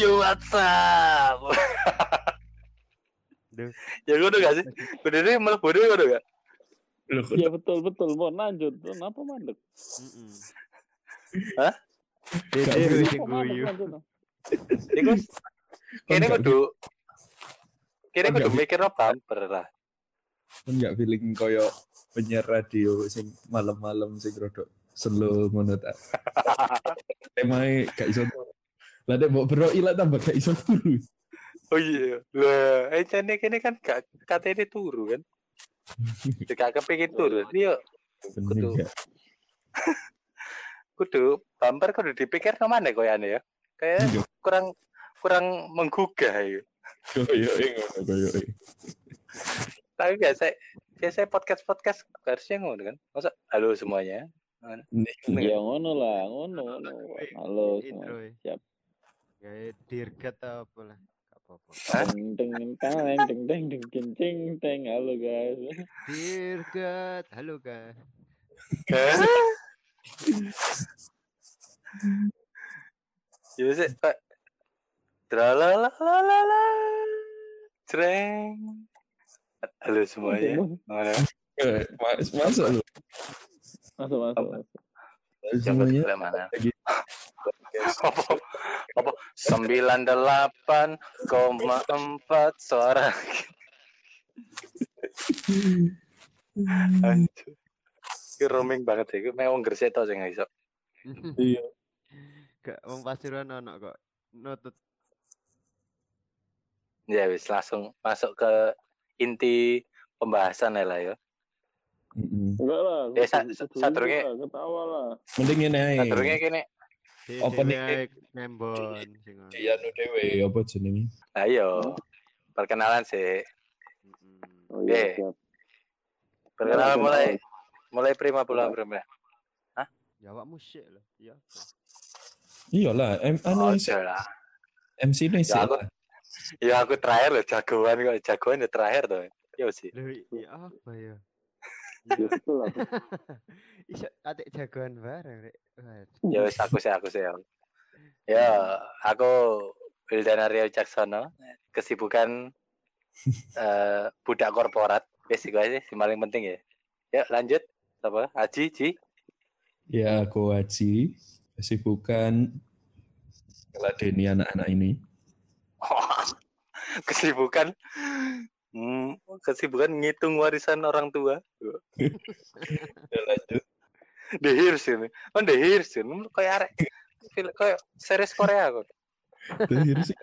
Yo WhatsApp. Duh. ya ngono gak sih? Benernya malah bodoh ngono gak? Loh, kok Iya betul betul. Mau lanjut. Kenapa mandek? Heeh. Hah? Dede Gak mandek guyu. Iku kene Enggak, kudu kene Enggak, kudu mikir bumper lah. kan nggak feeling koyo penyiar radio sing malam-malam sing rodok slow ngono ta. Emang gak iso. Lah nek mbok bro ilang tambah gak iso turu. Oh iya. Lah, eh jane kene kan gak katene turu kan. Gak kepengin turu. Dia Bener Kudu. kudu bumper kudu dipikir no mana koyane ya. Kayak Iya. kurang kurang menggugah ya. Koyo ngono koyo. Tapi biasa biasa podcast podcast harusnya ngono kan. Masa halo semuanya. Ya ngono lah, ngono ngono. Halo semua. Siap. Kayak dirgat apa lah. Apa-apa. Deng deng teng deng deng deng deng deng deng. Halo guys. Dirgat. Halo guys. Ya sih, Pak. Tralalalala. Jreng. Halo semuanya. Mana? Eh, mas- Masuk lu. Masuk masuk masuk. Semuanya mana? lagi Apa? Apa? Sembilan delapan koma empat suara. Anjir. Ini roaming banget ya. Ini memang gresik tau sih nggak iso. Iya. Gak pasuruan ono kok. Nutut. Ya wis langsung masuk ke inti pembahasan ya lah ya. Enggak lah. Eh, sa- kudu- sa- kudu sadurunge- lah, Ketawa lah. Mending ngene ae. Sadurunge kene. Apa nih? Nembon sing ngono. Iya nu dhewe apa jenenge? Ayo. Perkenalan sih. Oh iya Eh. siap. Perkenalan Oke, mulai oke. mulai prima pula prima. Ya awakmu sik lho. Ya. Iyalah, em anu Oh, sih, lah. MC ini sih. Ya, aku- Ya aku terakhir loh jagoan kok jagoan ya terakhir tuh. Ya sih. Iya apa ya? Ya lah. Iso atik jagoan bareng rek. Ya wis aku sih aku sih. Ya aku Wildana Rio Caksono. Kesibukan eh budak korporat. Basic aja sih paling penting ya. Ya lanjut. Apa? Haji, Ji. Ya, aku Haji. Kesibukan meladeni anak-anak ini. kesibukan hmm, kesibukan ngitung warisan orang tua. Ya, lanjut. The Hears ini. Oh, The Hears ini kayak arek film kayak series Korea kok. Terakhir sih.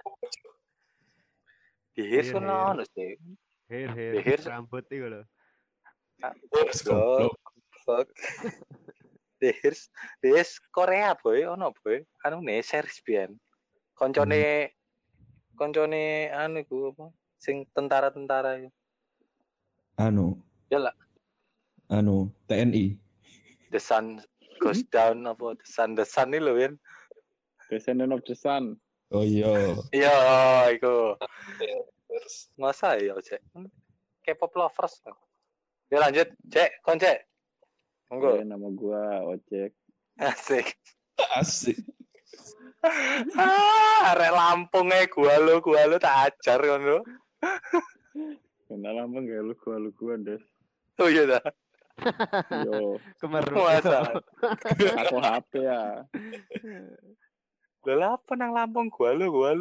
The Hears Hear, kan hear. ono sih. Her her. Her. Rambut iku lho. Goblok. Fuck. The Hears, The Hears Korea boy, ono boy. Anu nih series pian. Koncone koncone anu iku apa? Sing tentara-tentara itu. Anu. Ya lah. Anu, TNI. The Sun Goes Down apa The Sun The Sun ini loh Win. Descendant of the Sun. Oh iya. Iya, iku. Terus Masa ya, Cek? K-pop lovers. Ya lanjut, Cek, kon Cek. Monggo. Ya, nama gua Ojek. Asik. asik. ah, arek Lampung e gua lo, gua lo tak ajar kon lo. Kenal lama gak lu gua lu gua des. Oh iya dah. Yo, Kemeru. Masa. aku HP ya. Lah apa nang Lampung gua lo, gua.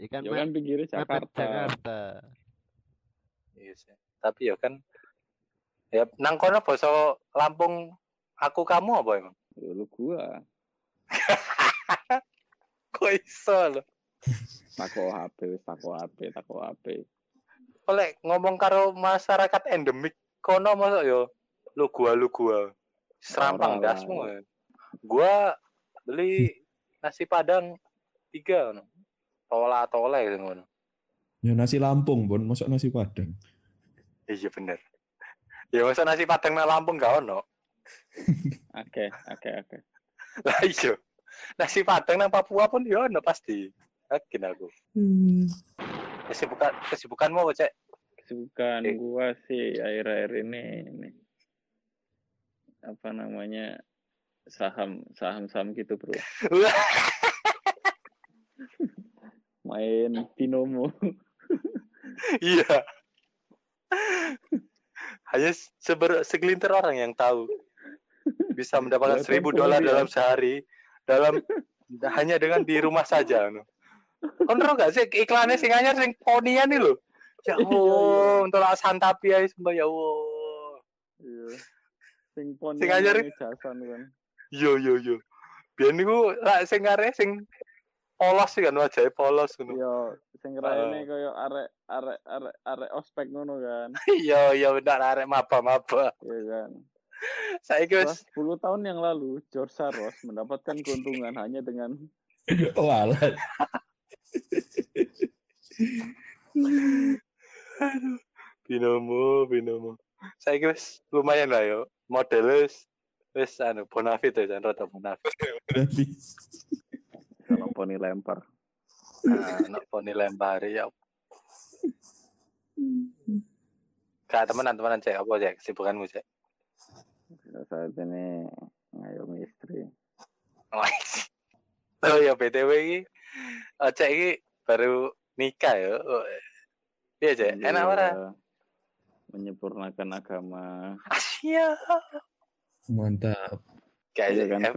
Ikan Yo kan pinggirnya mepet Jakarta. Jakarta. Iya sih. Tapi ya kan ya nang kono basa Lampung aku kamu apa emang? Yo lu gua. Kok iso lo? Tako HP tako HP, tako HP. Oleh ngomong karo masyarakat endemik kono masa yo lu gua lu gua. Serampang lah. dasmu. ya. Gua beli nasi padang tiga no. Tola tola gitu ngono. Ya nasi Lampung, Bon. Masuk nasi Padang. Iya bener. Ya masa nasi padang nang Lampung gak ono. Oke, oke, oke. Lah iya. Nasi padang nang Papua pun ya ono pasti. Yakin aku. Kesibukan kesibukanmu apa, Cek? Kesibukan Eh. gua sih akhir-akhir ini ini apa namanya saham saham saham gitu bro main binomo. Iya. Hanya seber, segelintir orang yang tahu bisa mendapatkan seribu dolar dalam ya. sehari dalam hanya dengan di rumah saja. No. Kon ro gak sih iklannya sing anyar sing ponian nih lho. Ya Iya, Allah, untuk santapi ae sumpah ya Allah. Iya. Sing pon Sing anyar jasan kan. Yo yo yo. Biyen niku lak sing are sing polos sih kan wajahnya polos ngono. Iya, sing Ah. raine koyo arek arek arek arek ospek ngono kan. Iya iya benar arek maba-maba. Iya kan. Saiki Setelah wis 10 tahun yang lalu, George Soros mendapatkan keuntungan hanya dengan Walah. Aduh, binomo, binomo. Saiki wis lumayan lah yo. Modelnya wis anu bonafit ya jan rada bonafit. Kalau poni lempar. Nah, nak poni lempar ya. Kak temenan-temenan cek apa cek kesibukanmu cek? Saat ini ngayomi istri. Oh ya BTW iki cek iki baru nikah ya. Iya cek, enak ora? Iya, Menyempurnakan agama. Asia. mantap. Guys, Iya kan,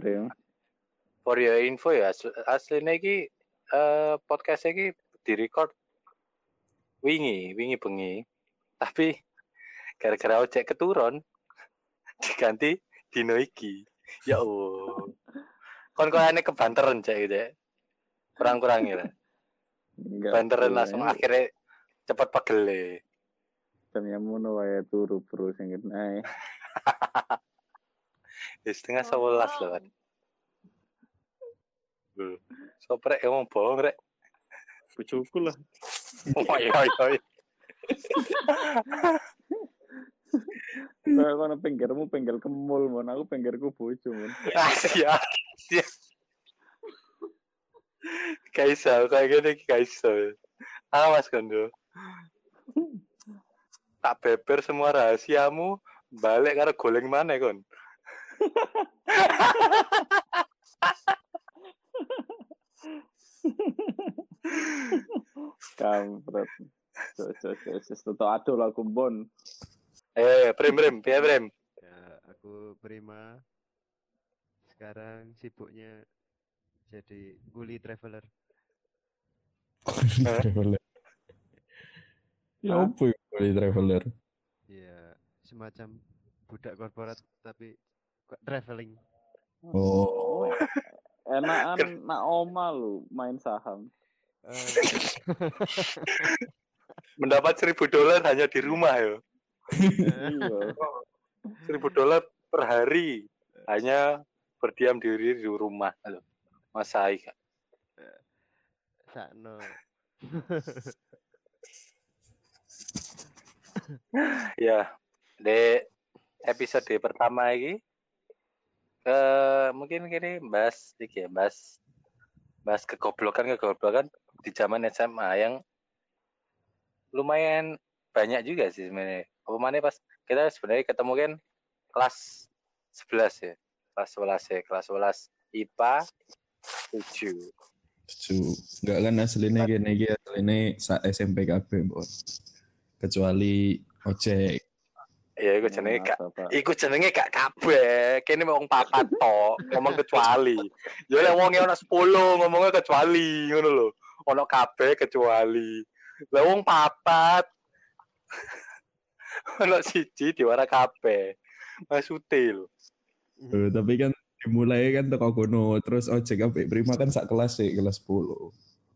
for your info ya, asli- aslinya iki eh podcast iki direcord wingi, wingi bengi. Tapi gara-gara ojek keturun diganti dino iki. Ya Allah. Kon koyane kebanteran cek gitu. Kurang-kurang ya. Enggak. Banteran langsung akhirnya cepet pegel Jamnya mono wae turu bro sing nae. Ya setengah sebelas loh kan. Soprek emang bohong rek. Bojoku lah. Oh iya iya. iya. Kayak kono pinggirmu pinggir kemul mon, aku pinggirku bojo mon. Ah, siap, Kaiso, kayak gini Kaiso. Awas kondo. Tak beber semua rahasiamu, balik karo goleng mana kon. Kampret. Sos sos sos sos toto adol aku bon. Eh, Prem Prem, piye Prem? Ya, aku prima. Sekarang sibuknya jadi kuli traveler. traveler. Ya apa ya kuli traveler? Ya, semacam budak korporat tapi kok traveling. Oh, Enakan nak oma lu main saham. Eh, Mendapat seribu dolar hanya di rumah ya. Iya. Seribu dolar per hari hanya berdiam diri di rumah. Halo. Masa Kak. sakno. Ya, di episode pertama ini eh mungkin gini bahas iki ya, bahas bahas kegoblokan kegoblokan di zaman SMA yang lumayan banyak juga sih sebenarnya. Apa mana pas kita sebenarnya ketemu kan kelas 11 ya. Kelas 11 ya, kelas 11 IPA 7. Setuju. Enggak kan aslinya gini iki aslinya sa SMP KB, Bon. Kecuali ojek. Ya iku jenenge gak Pak. Iku jenenge gak kabeh. Kene wong papat tok, ngomong kecuali. Ya lek wonge ana 10 ngomongnya kecuali ngono lho. Ono kabeh kecuali. Lah wong papat. ono siji diwara kabeh. Maksude lho. Eh, tapi kan dimulai kan teko kono terus ojek apa prima kan sak kelas sih kelas 10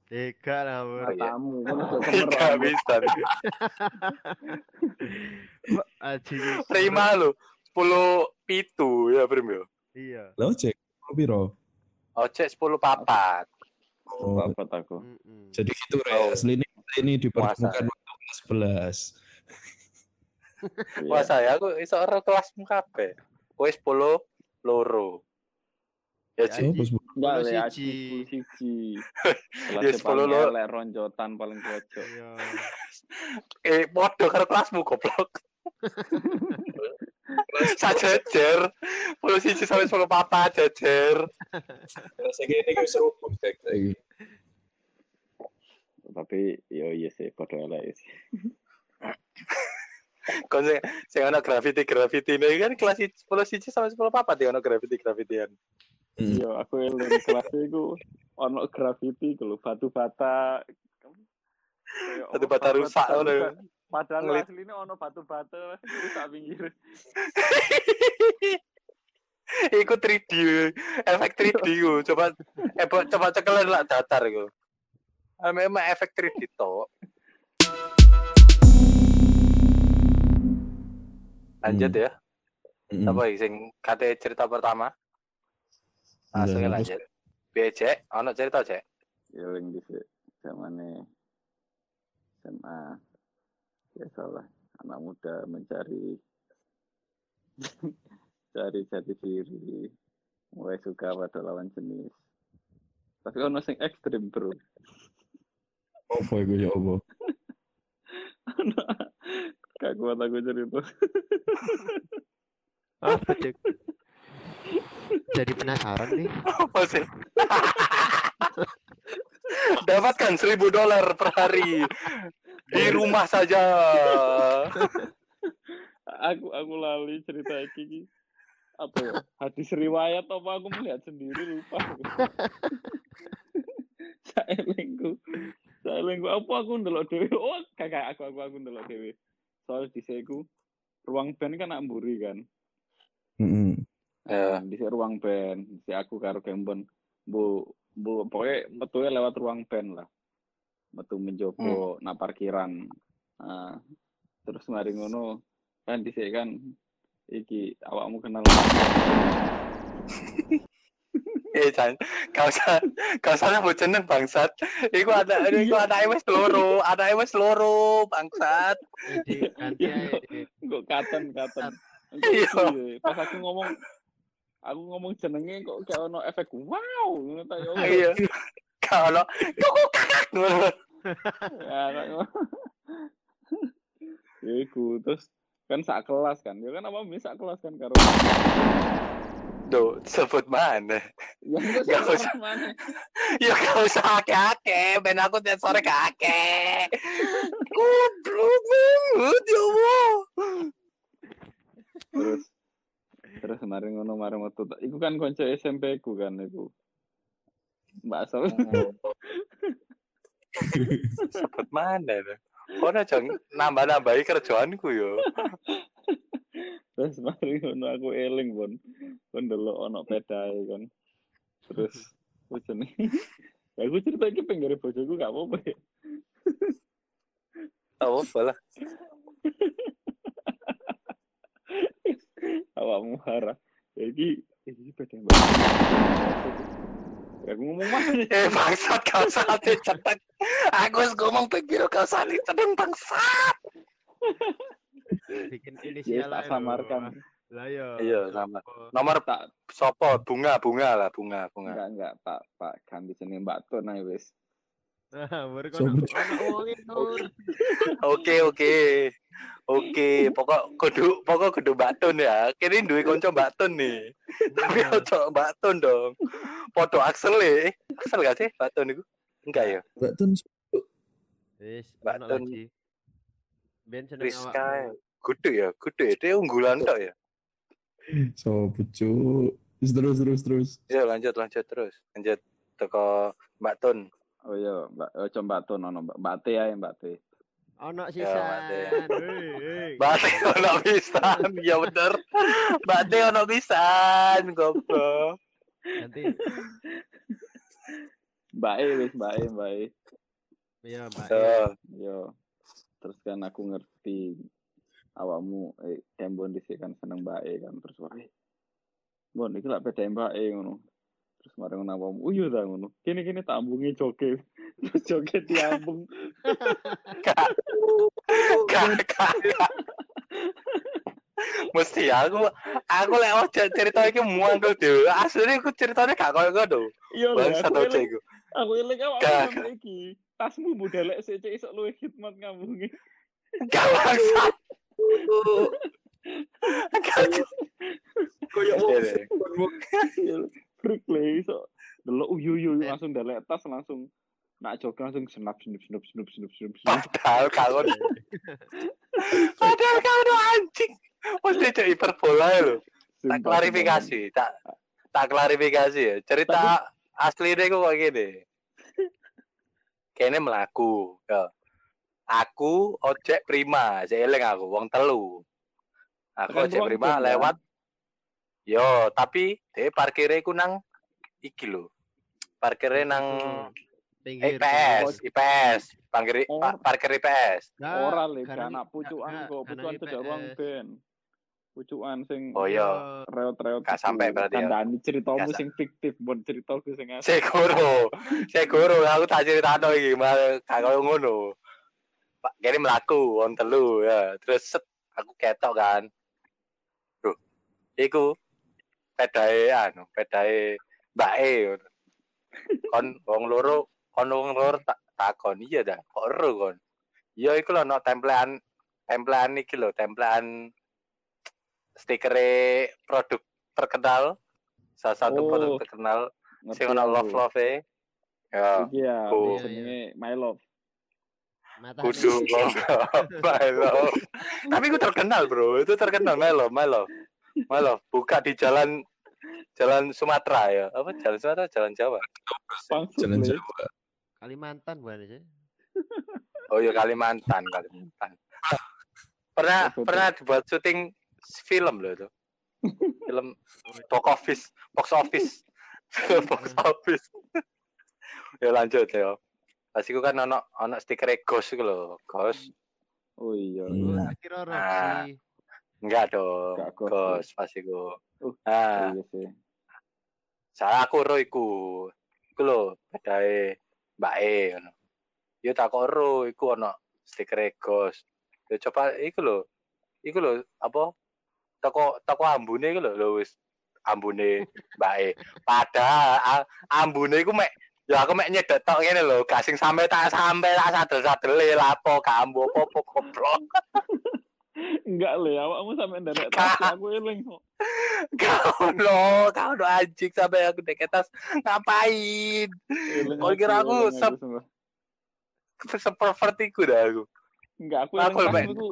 Tiga lah, Bur. Oh, iya. Matamu kan udah Gak kemerang. bisa. Aji. Prima lho. 10 pitu ya Prim ya. Iya. lah ojek lo piro Ojek 10 papat. oh, Apa aku? Mm-mm. jadi gitu Oh. re aslinya ini dipertemukan waktu kelas 11 Wah saya aku iso ora kelasmu kabeh. Kowe 10 loro. Ya Ya, Ci. oh, pas bu- Enggak Sepuluh le siji. siji. Ya, sepuluh paling lo. elek ronjotan paling pojok. Iya. Eh, podo karo kelasmu goblok. Sajejer. Puluh siji sampai sepuluh papa jejer. cek Tapi yo iya sih padha elek sih. Kon sing sing ana graffiti graffiti ini kan kelas 10 siji sampai 10 papat ya ono graffiti graffitian. Hmm. Yo aku eling kelas iku ono graffiti ku lho, batu bata. Batu bata rusak ngono ya. Padahal Ngelit. aslinya ono batu bata rusak pinggir. Iku 3D, efek 3D ku. Coba eh coba cekelan lah datar. Ah, Memang efek 3D to. Lanjut Hmm. ya. Mm-mm. Apa sing kate cerita pertama? Langsung Udah, lanjut. Piye, Cek? Ono cerita, Cek? Ya eling dhisik zamane SMA. Biasalah anak muda mencari cari jati diri mulai suka pada lawan jenis tapi ono sing ekstrim bro Apa iku ya apa? Gak kuat aku cerita Apa cek? Jadi penasaran nih. Apa sih? Dapatkan seribu dolar per hari di rumah saja. aku aku lali cerita iki apa ya hadis riwayat apa aku melihat sendiri lupa saelengku saelengku apa aku ndelok dhewe oh kakak aku aku aku ndelok dhewe soal diseku ruang band kan nak mburi kan Mm-mm. Ya. Nah, di ruang band si aku karo Kembon bu bu pokoknya metunya lewat ruang band lah. Metu menjopo nak parkiran. Nah, terus mari ngono kan dhisik kan iki awakmu kenal Eh, Jan, kau usah, kau usah nyebut jeneng bangsat. Iku ada, iku ada wis loro, ada wis loro bangsat. Iya. kok katen katen Iya. pas aku ngomong aku ngomong jenenge kok gak ono efek wow ngono ta yo Iya. Kalau kuku kakak ngono. ya kok Ya, iku terus kan sak kelas kan ya kan apa bisa sak kelas kan karo Duh, sebut mana? ya enggak usah. mana Ya gak usah ake-ake, ben aku tiap sore kake. Goblok banget ya Allah. terus terus kemarin ngono kemarin waktu iku kan konco SMP ku kan iku Mbak Sol Sebut mana? tuh? Kono jeng nambah-nambahi kerjaanku yo. terus kemarin ngono aku eling pun pun delok ono pedae kan terus jeneng ya aku cerita iki pinggir bojoku gak apa-apa ya. Oh, boleh. Awakmu marah ya iki iki pedae mbak ya aku ngomong mana Eh bangsat kau salah cetek. Aku harus ngomong pikir kau salah cetek bangsat. Bikin ya inisial tak aja, samarkan. Lah yo. Iya, sama. Nomor tak sopo bunga bunga lah bunga bunga. enggak enggak pak pak ganti jeneng Mbak Tun ae wis Nah, baru. Oke oke. Oke, pokok kudu pokok kudu Mbak Tun ya. Kini duwe kanca Mbak Tun nih. Tapi ojo Mbak Tun dong. Podo Axel e. Axel gak sih Mbak Tun itu? Enggak ya. Mbak Tun Wis, Mbak ono Tun. lagi. Ben seneng Rizka. awakmu. Kudu ya, kudu ya. Dia unggulan tok ya. so pucuk. Terus terus terus terus. Ya lanjut lanjut terus. Lanjut teko Mbak Tun. Oh iya Mbak ojo Mbak Tun ono Mbak Mbak T ae Mbak T Ono Ya, sisan. Mbak Teh. Teh ono pisan. Ya bener. Mbak Teh ono pisan. Goblok. Nanti Mbak E wis Mbak E Mbak E ya Mbak. Tuh. yo terus kan aku ngerti awakmu eh Embon dhisik kan seneng Mbak E kan terus wae Bon iki lak beda Mbak E ngono terus awakmu oh iya ta ngono kene kene tambunge joget terus joget diambung. Kak. Mesti aku aku lek oh cerita iki muangkel dhewe. Asline aku ceritanya gak koyo ngono. iya lho Bangsa aku tau eling iku. aku eling awakmu Gak. iki tasmu budalek sik cek iso luwih khidmat ngambunge Gak bangsat. Gak. Koyo Iya, freak le iso delok uyu uyu langsung dalek tas langsung nak jogging langsung senap senap senap senap senap senap. Padahal kau Padahal kau udah anjing. Mesti cek hiperbola ya lo. Tak klarifikasi, tak tak klarifikasi ya. Cerita asli deh kok kayak gini. Kayaknya melaku. Ya. Aku ojek prima, jeleng aku, wong telu. Aku ojek prima jam, lewat. Yo, tapi dia parkirnya ku nang iki lho. Parkirnya nang pinggir IPS, IPS, parkir Oh. pa- parkir IPS. Nah, Ora le anak pucukan kok, pucukan tidak ruang IPS. band. Pucukan sing Oh iya, reot-reot. Gak iku. sampai berarti ya. Kandhani ceritamu sing fiktif, bon ceritaku sing asli. Segoro, segoro aku tak ceritano iki, malah gak koyo ngono. Pak, kene mlaku wong telu ya. Terus set aku ketok kan. Bro, iku pedae anu, pedae mbake. Kon wong loro, kon wong loro tak takon iya dah, kok ero kon. Iya iku lho no templean templean iki lho, templean stikere produk terkenal. Salah satu Oh. produk terkenal sing ono love love e ya Iki ya, Oh. jenenge My Love. Kudu love my love tapi itu terkenal bro itu terkenal my love my love love buka di jalan jalan Sumatera ya apa jalan Sumatera jalan Jawa Jalan. Jawa. Kalimantan bukan sih? oh iya Kalimantan Kalimantan pernah pernah dibuat syuting film loh itu film box office box office box office ya lanjut ya pas itu kan ono ono stiker ghost itu loh ghost Oh iya. Hmm. Oh, Enggak dong, Enggak, Ghost. Ghost pas iku. Uh, Nah, Iya sih. saya aku ro iku. Iku lho, bedae Mbak E ngono. Yo tak ro iku ono stiker Ghost. Yo coba iku lho. Iku lho apa? Toko toko ambune iku lho lho wis ambune Mbak E. Padahal ambune iku mek Ya aku mek nyedot tok ngene lho, gak sing sampe tak sampe tak sadel-sadele lapo kambo apa goblok. Enggak le, awakmu sampe nderek tas aku eling kok. Kau no, kau no anjing sampai aku deket tas ngapain? Kau kira aku sep- sumpah. Seperti iku dah aku. Enggak, aku Aku lebih- iku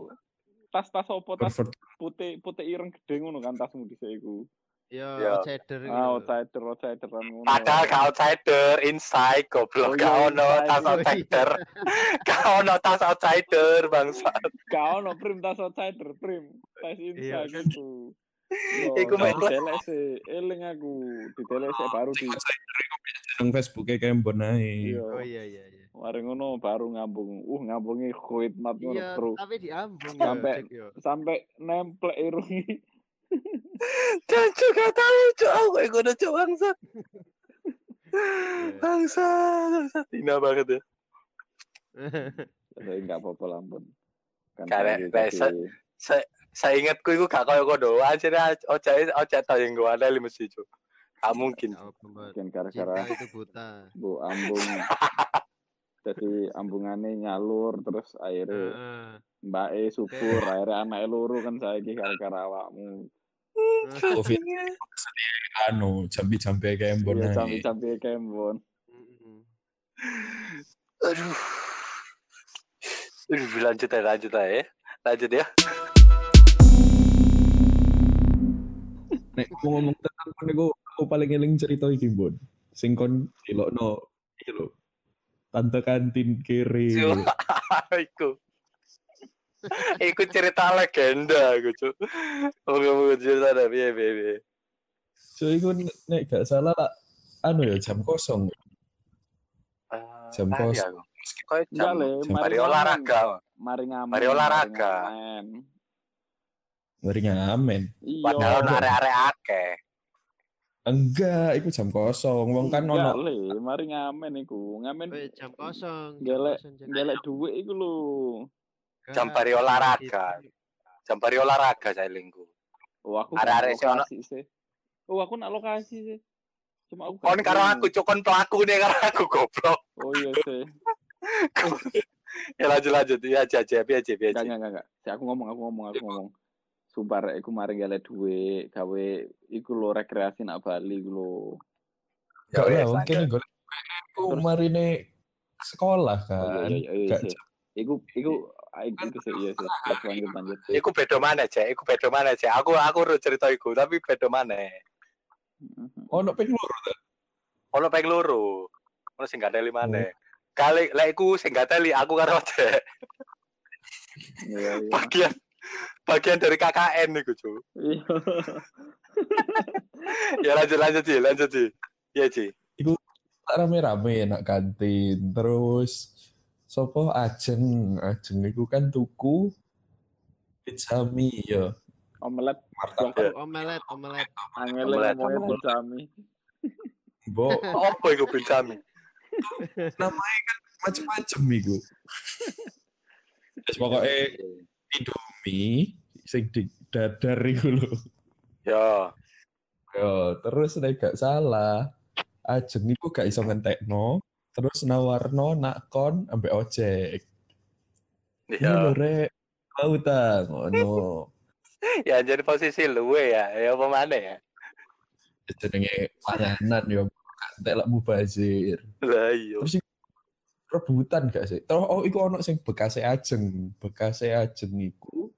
tas-tas opo tas putih putih ireng gede ngono kan tasmu dhisik iku. Yo, Yo. outsider gitu. Ah, outsider, outsideran ngono. Padahal kau outsider, inside Oh, goblok. iya, Kau no inside. tas Oh, iya. outsider. Kau no tas outsider bangsa. Kau no prim tas outsider, prim. Tas Iya, inside kan. gitu. Iku kelas- ditelek sih, eling aku. Ditelek sih baru di Nang Facebooknya kayak mbon ae. Iya. Oh iya iya iya. Mari ngono baru ngambung. Uh, ngambungi kuit mat ngono, Iya, Bro. tapi diambung Sampai- Cek, yo. Sampai nemplek irungi. Dan juga tahu cok aku yang udah cok bangsa. Iya. Bangsa, bangsa. Tina banget ya. Tapi enggak apa-apa lah, Ampun. Kan Rek, tadi- Saya saya ingatku itu gak kaya kodo. Aja ojek ojek tau yang gue ada mesti cok. Gak mungkin. Mungkin gara-gara itu buta. Bu ambung. Jadi ambungannya nyalur terus akhirnya Heeh. Mbak E subur akhirnya anak luru kan saya gara-gara awakmu. Covid anu jambi-jambi kayak mbon Iya ae. campi-campi kembon. Mm-mm. Aduh. Aduh, lanjut ya, lanjut ya. Lanjut ya. Nek aku ngomong tentang kon iku aku paling eling cerita iki mbon. Sing kon delokno iki lho. Tante kantin kiri. Iku. Iku cerita legenda aku, Cuk. Moga-moga cerita ada piye piye. So iku nek gak salah anu ya jam kosong. Ah, Jam lali kos. aku. Kayak Enggak jam jam mari mari ngamen. olahraga. Mari ngamen. Mari olahraga. ngamen. Mari ngamen. Iya. Padahal arek-arek akeh. Enggak, iku jam kosong. Wong kan ono le, mari ngamen iku. Ngamen jam kosong. Gelek- kosong, gelek kosong. duit iku lho. Jam Gak, bari olahraga. itu. Jam bari olahraga saya lingku. Oh, aku ono- lokasi sih. Oh, aku nak lokasi sih. Cuma aku Kon gak karo aku, Cuk, kon pelaku nih karo aku goblok. Oh iya sih. ya lanjut lanjut ya aja aja biar aja biar Enggak, aja. enggak, enggak, enggak. Si aku ngomong, aku ngomong, aku ngomong. Sumpah rek iku mari galek duit, gawe iku lho rekreasi nak Bali iku lho. Ya oke nih golek. Aku marine sekolah Oh, kan. iya, iya, iya, Gak iya. Iku, iku, iku, iku sih, iya sih. Lanjut, lanjut. Iku beda mana, Cek? Iku beda mana, Cek? Aku aku urut cerita iku, tapi beda mana? ono ping loro ta. Ono peng loro. Ono sing gateli mana? Kali lek iku sing gateli aku karo Cek. Iya, iya. Bagian bagian dari KKN iku, Cu. Iya. Ya lanjut lanjut Ci, lanjut Ci. Iya, Ci. rame-rame nak kantin terus sopo ajeng ajeng iku kan tuku pizza mie ya Omelet, martabak Ya. Omelet, omelet. angel Omelet. ngomongnya pizami. bo Apa iku pizzami? namanya kan macem-macem iku terus pokoknya Indomie sing di dadar iku lho Ya. yo terus nek gak salah ajeng iku gak iso ngentekno terus nawarno nak kon ambek ojek Ya. rek mau ta ngono Ya jadi posisi luwe ya. Ya apa mana ya? jenenge panganan ya kantek lak mubazir Lah iya. terus rebutan gak sih terus oh iku ono sing bekase ajeng bekase ajeng iku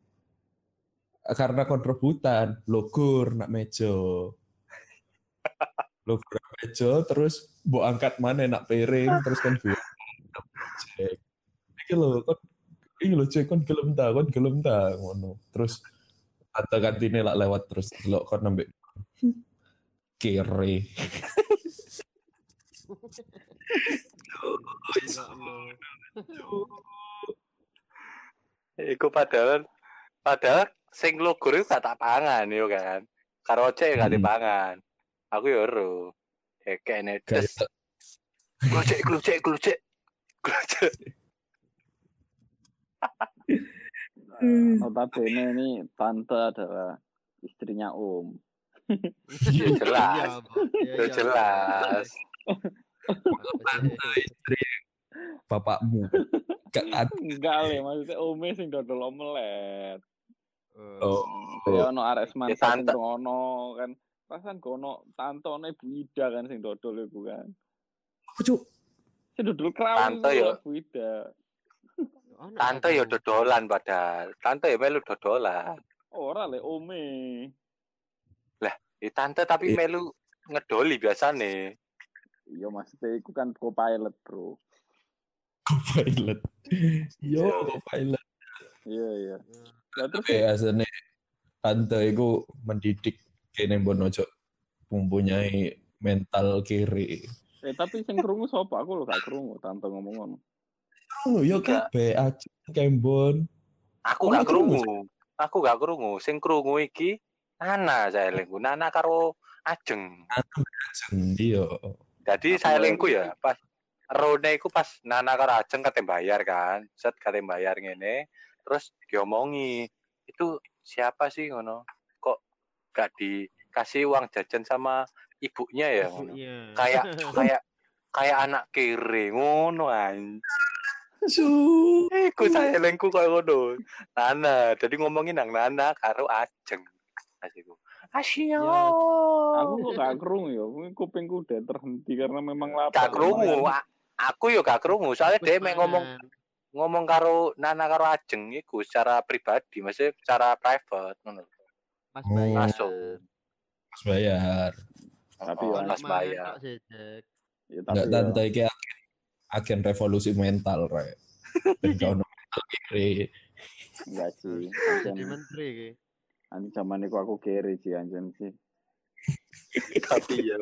karena kon rebutan logur nak meja nak meja terus mbok angkat mana nak piring terus kan gue cek iki lho kon iki lho cek kon gelem ta kon gelem ta ngono terus atau kantine lak lewat terus delok kon nambah kere Iku padahal padahal sing logur itu gak tak pangan yo kan. Karo ojek gak Hmm. dipangan. Aku yo ero. Kayak kene gak des. Glocek glocek glocek. Glocek. Notabene ini tante adalah istrinya Om. Ya jelas. Iya, Ya jelas. istri bapakmu gak Enggak le, maksudnya Ome sing dodol omelet. Oh. Ya ono arek Ya, tante. sing ono kan. Pasan kono tante ono Ibu Ida kan sing dodol iku kan. apa cuk Sing dodol Tante ya. Ibu Ida. Tante yo dodolan padahal. Tante yo melu dodolan. Ora le Ome. Eh, tante tapi Iya. melu ngedoli biasane. Iya maksudnya iku kan co-pilot, Bro. co-pilot yo co-pilot Iya, iya. Ya terus tapi asane tante iku mendidik kene mbon ojo mempunyai mental kiri eh tapi sing krungu sapa? Aku lho gak krungu tante ngomong ngono. oh yo kabeh aja kembon Aku gak krungu, krungu. Aku gak krungu. Sing krungu iki Nana saya lingku. Nana karo Ajeng. ajeng iya Jadi saya lingku ya pas Rone iku pas Nana karo Ajeng kate bayar kan. Set kate bayar ngene. Terus diomongi, itu siapa sih ngono? Gak dikasih uang jajan sama ibunya ya ngono. Ibunya. Kayak kayak kayak anak kiri ngono anj. Su. Iku saya lengku koyo ngono. Nana, jadi ngomongin nang Nana karo Ajeng. Asiku. Asio. Aku kok gak krungu ya, kupingku udah terhenti karena memang lapar. gak krungu. A- Aku yo gak krungu, soalnya dia mek ngomong ngomong karo Nana karo Ajeng iku secara pribadi, maksudnya secara private ngono. Pas Oh. bayar. Masuk. Mas bayar Tapi Oh, ya, Mas bayar. Ya, enggak tapi ya, tante iki agen, agen revolusi mental rek ben gak ono mental kiri enggak sih. Jadi menteri ki. anjen zaman itu aku kiri sih anjen sih. Tapi iya.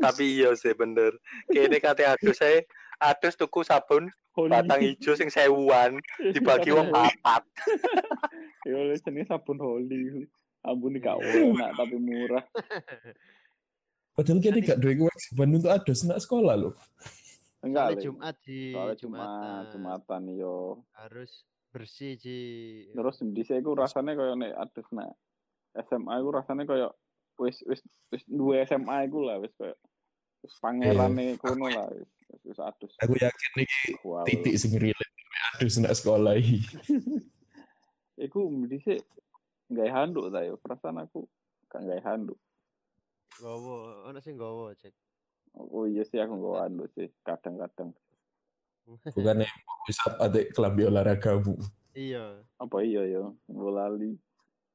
Tapi iya sih bener. Kene kate adus saya adus tuku sabun Holy. batang hijau sing sewuan dibagi wong papat. Ya oleh jenis sabun holy. Ampun gak enak tapi murah. padahal kita gak duwe kewajiban untuk ada nak sekolah loh Enggak Soalnya. Jumat di Soalnya Jumat, Jumatan. Jumatan yo. Harus bersih Ji. Terus di saya aku rasanya kayak nek adus nak SMA aku rasanya kayak wis wis wis dua SMA aku lah wis kayak wis pangerane kono lah wis wis- adus. aku yakin iki Wow. titik sing relate ada nak sekolah iki Iku dhisik nggak handuk ta yo. Perasaan aku gak nggak handuk. Gowo, ono sing gowo, Cek. Oh iya sih aku nggak handuk sih kadang-kadang. Bukannya bisa adik kelambi olahragamu. Iya. Apa iya ya? Mbok lali.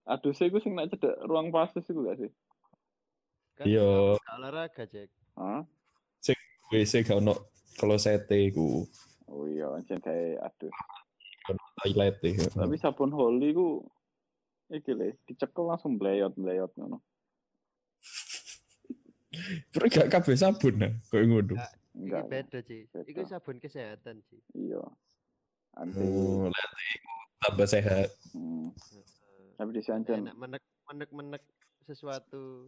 Aduh, sih gue sing nak cedek ruang pasus iku gak sih? Kan Iya. gak olahraga, Cek. Hah? WC gak ono klosete ku. Oh iya, ancen kayak aduh. Toilet. Tapi sabun Holy ku iki le, dicekel langsung bleyot-bleyot ngono. Terus gak kabeh sabun nah, koyo ngono. Gak. Iki Enggak. beda, Ci. beda. Iku sabun kesehatan, Ci. Iya. Anti. Oh, tambah sehat. Hmm. Tapi di sana ancen Enak menek menek menek sesuatu.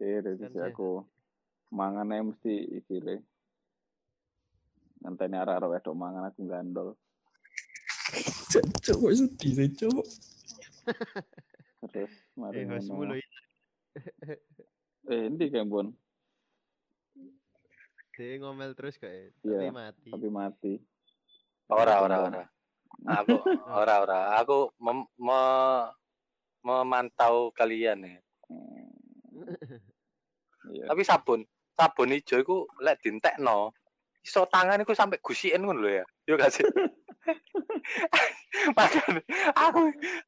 kere Kan sih aku mangannya mesti iki le. Ngenteni arek-arek wedok mangan aku gandol. Cok, kok sedih sih, cok. Terus mari Eh, lho. Eh, endi Kembon? Dia ngomel terus kayak, Iya, tapi mati. Tapi mati. Ora, ora, ora. Aku ora, ora. Aku mem- me- memantau kalian ya. Hmm. Iya. Tapi sabun, sabun ijo iku lek dintekno, iso tangan iku sampai gusiin ngono lho ya. Yo gak sih? Makanya aku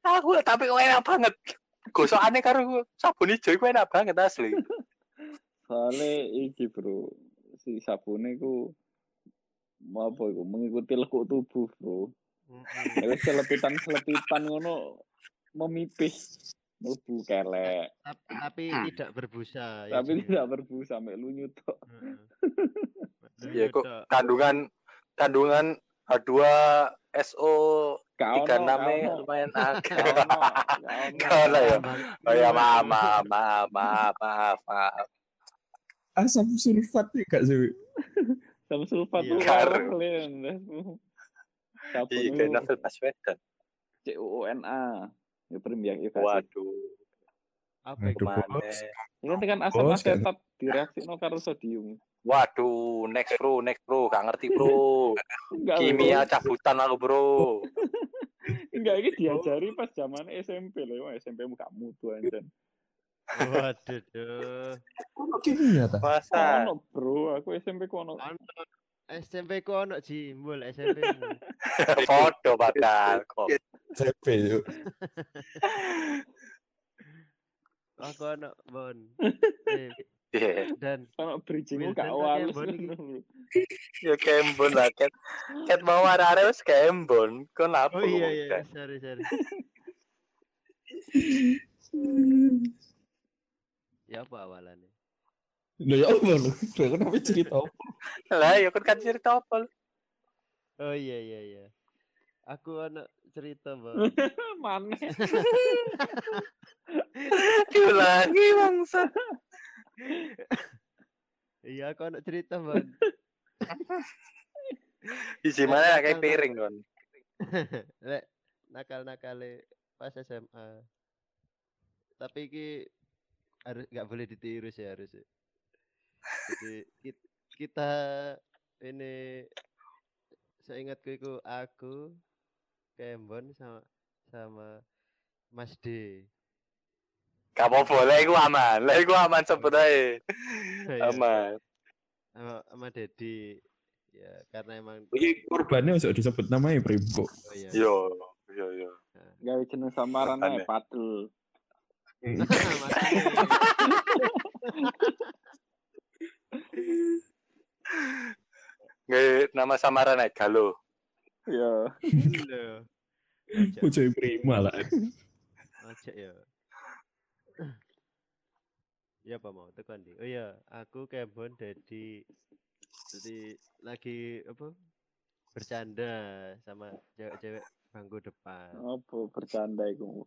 aku tapi kok enak banget. Gosokane karo sabun ijo iku enak banget asli. Soalnya iki bro, si sabune ku mau apa iku mengikuti lekuk tubuh bro. Mm-mm. Tapi selepitan selepitan ngono memipis, mlebu kelek, Tap- tapi tidak berbusa. ya, tapi Ci. tidak berbusa sampai lu nyutok. Heeh. Ya kok kandungan kandungan H2SO Kau tiga enam lumayan agak. kau no ya. Oh ya maaf maaf maaf maaf maaf maaf. Asam sulfat ya gak sih? Sama sulfat kalian. Sabun Iya novel Baswedan. CUNA. Ya prim ya, ya. Waduh. Apa itu? Mana? bos. Ini tekan asam kan. asetat direaksi no karo sodium. Waduh, next bro, next bro, gak ngerti bro. Enggak, Kimia cabutan aku bro. Enggak, ini diajari pas zaman SMP loh. SMP mu gak mutu anjen. Waduh, kimia ta? Masa? Ono bro, aku SMP ku ono. Ono SMP ku ono jimbul SMP. Foto bakal kok. CP yuk. Aku ono bon. Iya, dan Ono bridging gak body. ngono lho. ya kembon lah ket. Ket mau arek wis kembon. Kon apa? oh iya iya, sorry sorry. Ya apa awalannya? Loh ya apa lu? Loh, kenapa cerita apa? Lah ya kon kan cerita apa? Oh iya iya iya. Aku ono cerita, Bang. Mana? Diulangi bangsa. Iya, aku ono cerita, Bang. Isi mana kayak piring kon. Lek nakal-nakale pas SMA. Tapi iki harus nggak boleh ditiru sih harus. Jadi kit- kita ini seingatku itu aku Kembon sama sama Mas D. Kamu boleh iku aman. Lah iku aman sebut ae. Iya, Aman. sama, sama Dedi. Ya, karena emang Iki korbannya usah disebut namanya Primbo. oh iya. Yo, yo yo. Gawe jeneng samaran ae. Makanya. Nggak nama samaran ae Galo. Ya. Ujoy prima lah. ojo ya. Ya apa mau tekan di. Oh iya, aku Kembon jadi jadi lagi apa? Bercanda sama cewek-cewek bangku depan. Apa bercanda iku?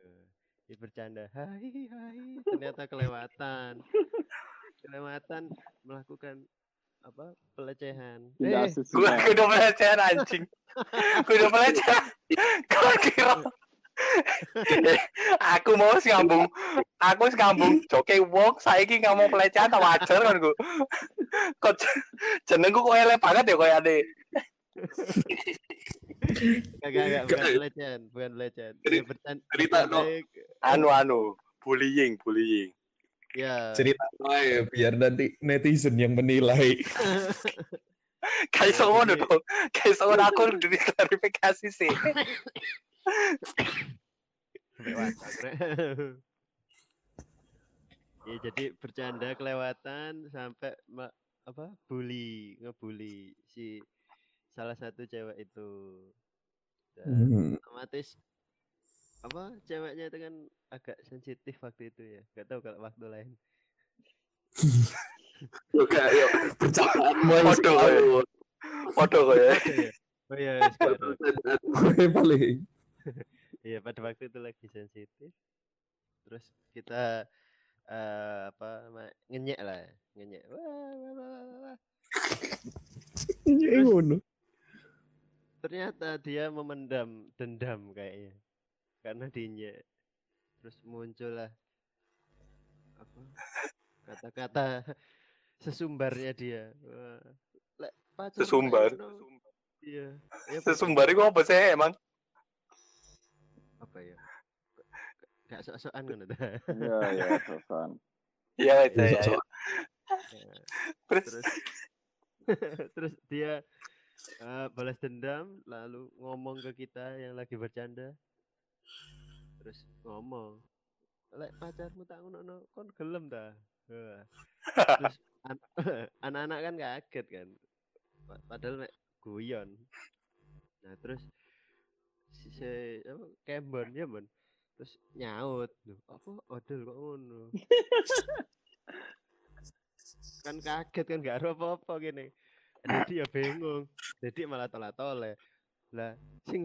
Eh, Dia bercanda, hai hai, ternyata kelewatan. kelewatan melakukan apa? pelecehan. Tidak Eh, Gue kudu pelecehan anjing. Kudu pelecehan. Kau kira Eh, aku mau sih ngambung, aku sih ngambung joke wong saiki ngomong pelecehan tak wajar kan gue. Kok jenengku kok elek banget ya koyo ade. Enggak, enggak, bukan Gak. pelecehan, bukan pelecehan. Cerita, no. Anu anu, bullying, bullying. Ya. Cerita aja biar nanti netizen yang menilai. Kayak iso ngono dong. Kayak ngono aku udah klarifikasi sih. Ya jadi bercanda kelewatan sampai ma- apa bully ngebully si salah satu cewek itu dan Hmm. otomatis apa ceweknya itu kan agak sensitif waktu itu ya. Gak tahu kalau waktu lain. Yo kayak yo percakapan mau Podo ya. Kok ya. oh iya Gue paling. iya pada waktu itu lagi sensitif. Terus kita eh, apa ngenyek lah ngenyek. Wah, wah, wah, wah. Iya ternyata dia memendam dendam kayaknya karena dinyek terus muncullah apa kata-kata sesumbarnya dia. Lek Sesumbar. iya. Ya Sesumbar iku apa sih emang? apa ya? Gak sok-sokan ta? Iya, iya, sosan. Iya itu ya. Ya, Terus? terus? Terus dia eh, balas dendam lalu ngomong ke kita yang lagi bercanda terus ngomong lek pacarmu tak ngono kon gelem ta? Wah. terus an- anak-anak kan kaget kan. Pa- padahal nek guyon. Nah terus si, si apa Kembon ya Bon terus nyaut apa? Odol kok ngono? Kan kaget kan gak ada apa-apa gini. Jadi ya bingung jadi malah tolak toleh lah sing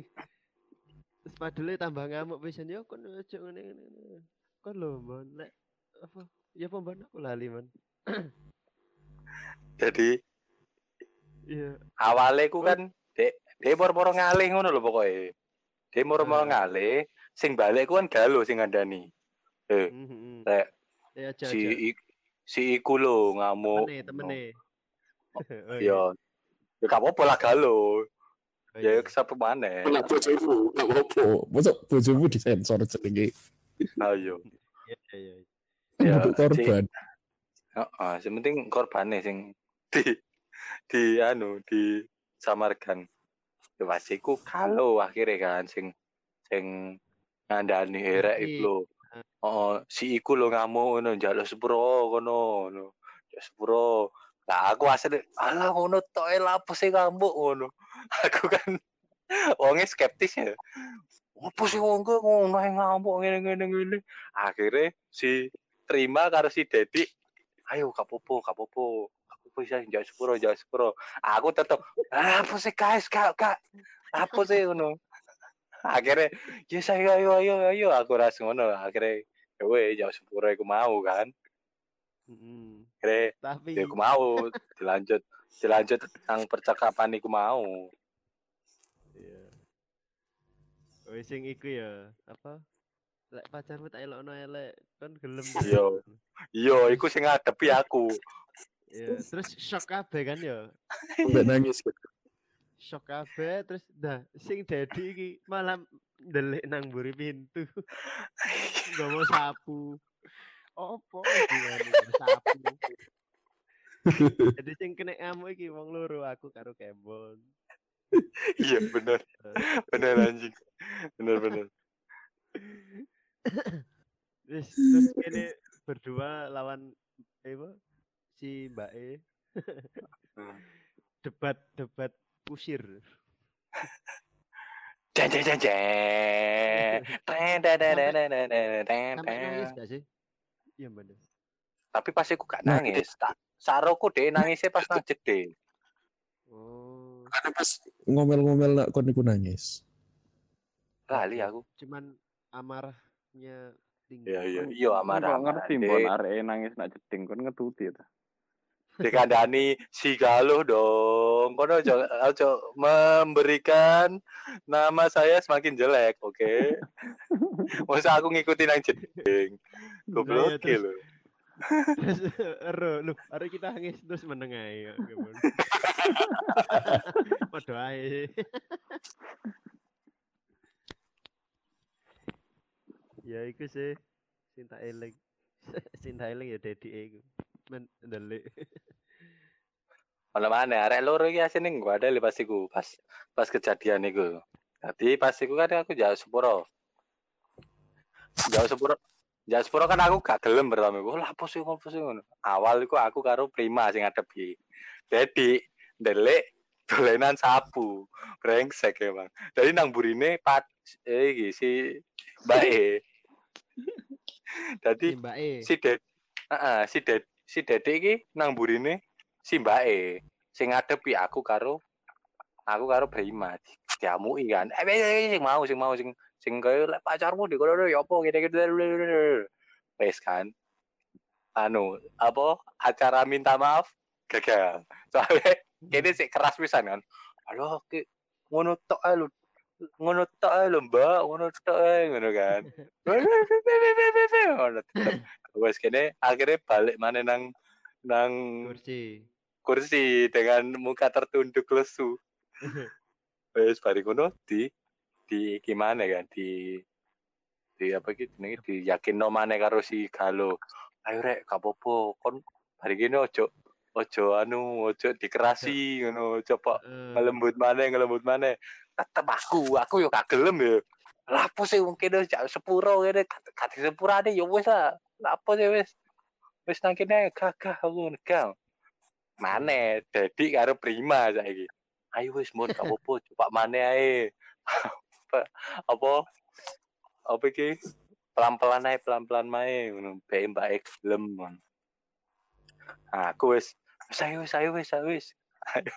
terus padahal tambah ngamuk pisan yo kon ojo ngene ngene kon lho mon lek apa ya pembon aku lali mon jadi iya awalnya ku kan dek dek moro-moro ngalih ngono lho pokoknya. Dek moro-moro Hmm. ngalih, sing balik ku kan galo sing ngandani. Eh, mhm Lek, ya aja si ik- si iku lho ngamuk. temene temene oh, Iya. Ya gak apa-apa lah galo. Oh, Ya iya. kesapa maneh. Lah bojomu, gak apa-apa. Mosok bojomu disensor jenenge. Ayo. iya iya iya. Ya, Untuk korban. Heeh, sing penting korbane sing di di anu di samarkan. Ya pasti ku kalau akhirnya kan sing sing ngandani erek iku lho. Oh, si iku lho ngamuk ngono njaluk sepuro ngono. Ya sepuro. Lah aku asli alah ngono tok e lapo sih ngamuk ngono. Aku kan wonge skeptis ya. Apa sih wong ngono ae ngamuk ngene ngene. Akhirnya si terima karo si Dedi ayo kapopo kapopo kapopo bisa jauh sepuro jauh sepuro. Aku tetep "Ah, apa sih guys? Kak kak apa sih? Ngono. Akhirnya ya saya ayo ayo ayo. Aku rasa ngono akhirnya ya weh jauh sepuro aku mau kan Mhm. akhirnya tapi ya aku mau dilanjut dilanjut tentang percakapan aku mau Iya. Oh, sing iku ya, apa? Lek pacarmu tak elokno elek, kan gelem. Iya. iya iku sing ngadepi aku Iya, terus shock kabeh kan ya. Sampai nangis. Shock kabeh terus dah sing dadi iki malah ndelik nang mburi pintu. Gak mau sapu. Opo sapu. Jadi sing kena ngamuk iki wong loro aku karo Kembon. iya bener bener anjing bener bener Terus terus kene berdua lawan eh, apa? Si Mbak E. Hmm. debat debat kusir. Jeng jeng jeng jeng. Sampai nangis gak sih? Iya bener. Tapi pas aku gak Nah, nangis. Tak saroku deh nangisnya pas nang jede. Oh, Karena pas ngomel-ngomel nak kon iku nangis. Lali aku. cuman amarahnya tinggi. Iya iya iya amarah. ngerti mbon arek nangis nak jeding kon ngetuti ta. Dikandani si galuh dong. Kono ojo ojo memberikan nama saya semakin jelek, oke? Masa aku ngikutin nang jeding. Goblok Nah, terus- lho. Terus ero lu, hari kita nangis terus meneng ae. ya? Padha ae. ya iku sih cinta eling. cinta eling ya dedi iku. Men ndelik. Ono mana arek loro iki asine gua ada pas iku pas pas kejadian iku. Dadi pas iku kan aku jauh sepuro. Jauh sepuro. Jauh sepuro kan aku gak gelem pertama iku. Lah apa sih apa sih ngono. Awal iku aku karo Prima sing ngadepi. Jadi ndelik dolenan sapu. Brengsek emang. Jadi nang burine pat eh iki si Mbak E. Dadi Si Mbak E. si Ded Heeh, si Ded si Dede iki nang burine si mbake. Sing ngadepi aku karo aku karo Brima Di- diamuki kan. Eh sing mau sing mau sing sing kaya lek pacarmu di kono ya apa? Gini gitu wes kan. Anu apa acara minta maaf gagal. Soalnya kene sik keras pisan kan. Halo ngono tok ae ngono tok ae lho mbak ngono tok ae ngono kan ngono tetep wes kene akhirnya balik mana nang nang Kursi. kursi dengan muka tertunduk lesu. Wes bari ngono di di gimana kan di di apa gitu nih di yakin no mana karo si Galo. Ayo rek gak apa-apa kon bari gini ojo ojo anu ojo dikerasi ngono coba Eh, ngelembut mana ngelembut mana tetep aku aku yo gak gelem yo. Lapo sih mungkin wis jak sepuro ngene? Kate sepurane yo wis lah. Lapo sih wis? Wis nang kene gagah aku negam mana Dedi karo Prima saiki. Ayo wis mun gak apa-apa coba mana ae. Apa apa? Apa iki? Pelan-pelan ae pelan-pelan mae ngono bae mbak gelem ngono aku wis ayo wis ayo wis ayo wis. Ayo.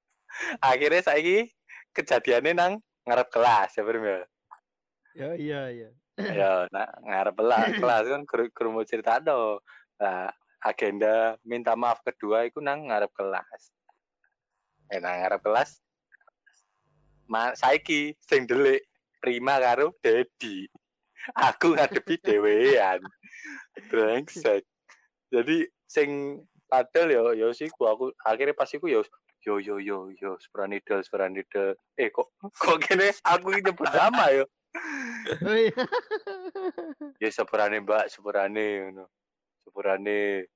akhirnya saiki kejadiannya nang ngarep kelas ya Brim ya Ya iya iya. ya nah, ngarep kelas. Kelas kan mau cerita do nah, agenda minta maaf kedua itu nang ngarep kelas. Eh nang ngarep kelas ma saiki sing delik Prima karo Dedi. Aku ngadepi dewean brengsek. Jadi sing padahal yo yo sih gua aku akhirnya pas iku yo yo yo yo yo Spranidel Spranidel eh kok kok gini? Aku ini nyebut nama yo. Oh iya. ya sepurane mbak sepurane ngono. Sepurane.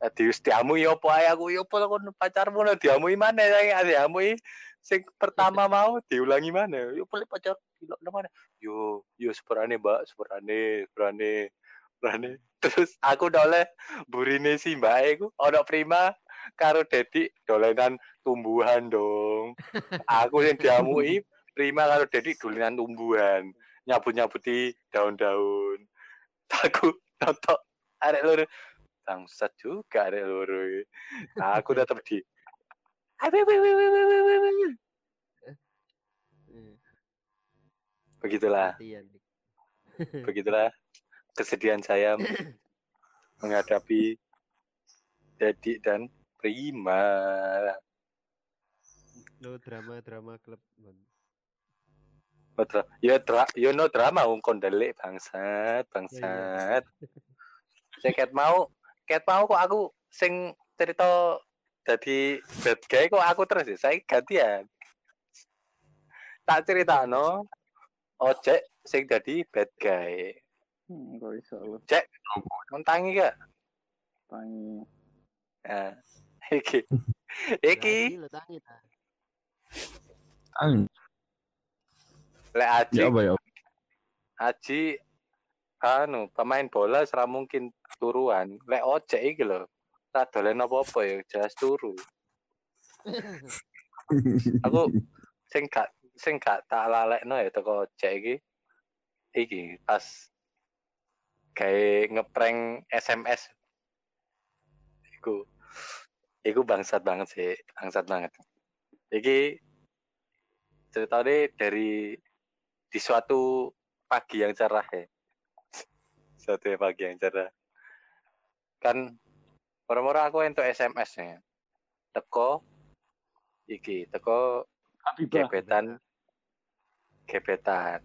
Eh, di diamui opo ae? Aku yo opo kon pacarmu no diamui mana saya diamui sing pertama mau diulangi mana? Yo boleh pacar? Gila mana? Yo yo sepurane mbak sepurane sepurane sepurane. Terus aku dole burine si mbak iku ono prima karo Dedi dolenan tumbuhan dong aku yang diamui prima karo Dedi dolenan tumbuhan nyabut-nyabuti daun-daun. Aku nonton arek loro. Bangsat juga arek loro. Nah, aku tetep di Begitulah, begitulah kesedihan saya menghadapi Dedi dan Prima. No drama drama klub. Mon. Oh, Ya dra ya no drama wong kon delik bangsat, bangsat. Saya ket mau, ket mau kok aku sing cerita jadi bad guy kok aku terus ya. Saya gantian. Tak cerita no, ojek sing jadi bad guy. Hmm, lu Mentangi gak? tangi. Nah, iki. Iki. Ang, lek Aji, ya apa ya? Aji anu pemain bola serah mungkin turuan. Lek ojek iki lho. Tak dolen apa-apa ya, jelas turu. Aku sing gak sing gak tak lalekno ya teko ojek iki. Iki pas kayak ngeprank SMS. Iku iku bangsat banget sih, bangsat banget. Iki ceritanya dari di suatu pagi yang cerah ya. Suatu pagi yang cerah. Kan orang-orang aku untuk SMS nya. Teko iki, teko gebetan gebetan.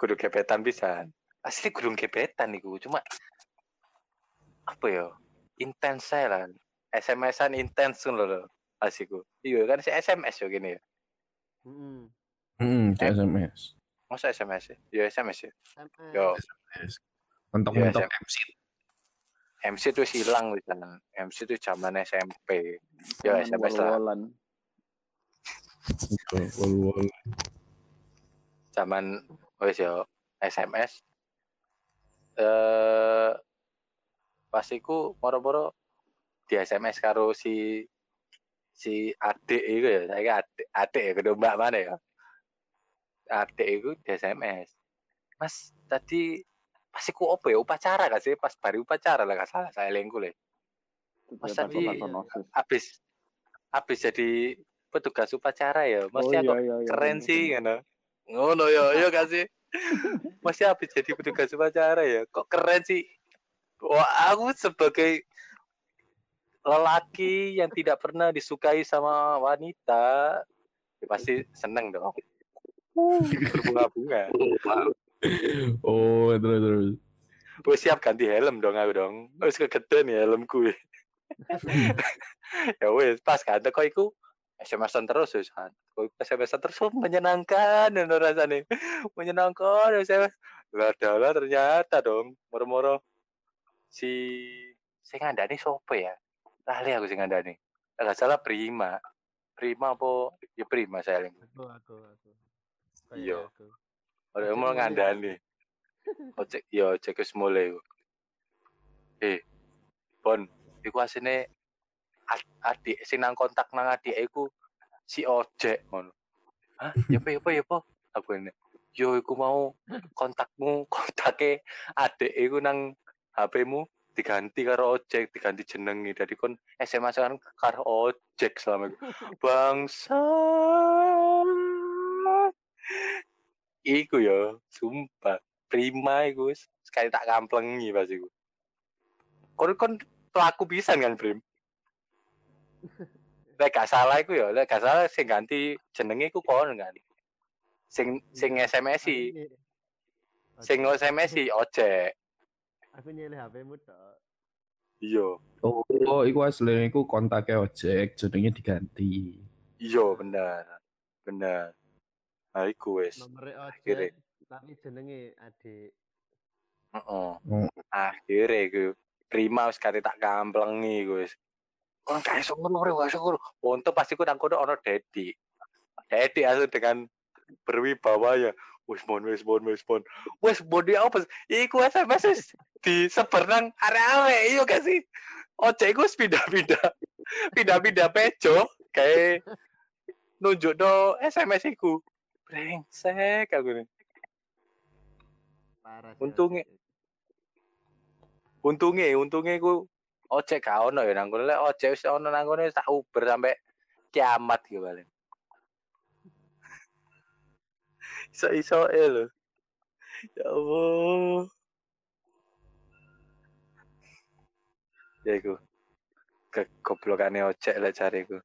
Kudu gebetan bisa. Asli kudu gebetan iku, cuma apa ya? Intens saya lah. SMS-an intens ngono lho. Asiku. Iya kan si SMS yo gini ya. Heeh. Hmm, di SMS. Masa SMS ya? Ya SMS ya. Yo. Mentok-mentok Iya, MC. MC itu hilang wis kan. MC itu zaman SMP. Ya Zaman SMS lah. Zaman wis yo SMS. Eh pas iku moro-moro di SMS karo si si adik iku ya, saya adik, adik ya, kedua mbak mana ya? Adik iku di SMS. Mas, tadi pas iku apa ya upacara gak sih? Pas baru upacara lah gak salah saya lengku le. Mas Ternyata tadi habis habis jadi petugas upacara ya. Oh Masnya iya kok iya iya. keren bener, sih bener. ngono. Ngono ya, iya gak sih? Masih habis jadi petugas upacara ya. Kok keren sih? Wah, aku sebagai lelaki yang tidak pernah disukai sama wanita, ya pasti seneng dong. Berbunga-bunga. Oh, terus terus. Gue siap ganti helm dong aku dong. Wis kegedean ya helmku. ya wis pas kan kok iku SMS-an terus wis. Kok SMS-an terus oh, menyenangkan ngono rasane. Menyenangkan SMS. Lah adalah ternyata dong moro-moro si sing ngandani sopo ya? Lali aku sing ngandani. Enggak salah Prima. Prima apa? Ya Prima saya link. Aku aku aku. Iya. Aku. Ora mau ngandani. Ojek ya ojek wis mulai. Eh, Bon, iku asine ad- adik sing nang kontak nang adik iku si ojek ngono. Hah? Ya apa ya apa ya apa? Aku ini. Yo iku mau kontakmu kontake adik iku nang HP-mu diganti karo ojek, diganti jenengi. Jadi kon SMS kan karo ojek selama iku. Bangsa. Iku yo, sumpah. Prima iku sekali tak kamplengi pas iku. Kon kon pelaku pisan kan, Prim? Lek gak salah iku ya, lek gak salah sing ganti jenenge iku kon kan. Sing sing SMS-i, nye- sing SMS-i ojek. Aku nyelih HP-mu tok. Iya, Oh, iku asline iku kontaknya ojek, jenenge diganti. iya bener. Bener. Nah, iku wis. Nomere ojek tapi jenenge adik. Heeh. Oh. Akhirnya iku Prima wis kate tak kamplengi iku wis. Kon iso ngono, gak iso ngono. Untung pasti ku nang kono ono Dedi. Dedi langsung dengan berwibawa wis mon. Wis mon dia apa? Iku SMS wis disebar nang area-area iya gak sih? Ojek iku wis pindah-pindah. Pindah-pindah pejo kayak nunjuk do SMS iku. Brengsek aku nih. Parah sih Untungnya- untungnya untungnya ku ojek gak ono ya nang kono lek ojek wis ono nang kono tak uber sampai kiamat gitu paling iso iso lho ya Allah ya iku kegoblokane ojek lek cariku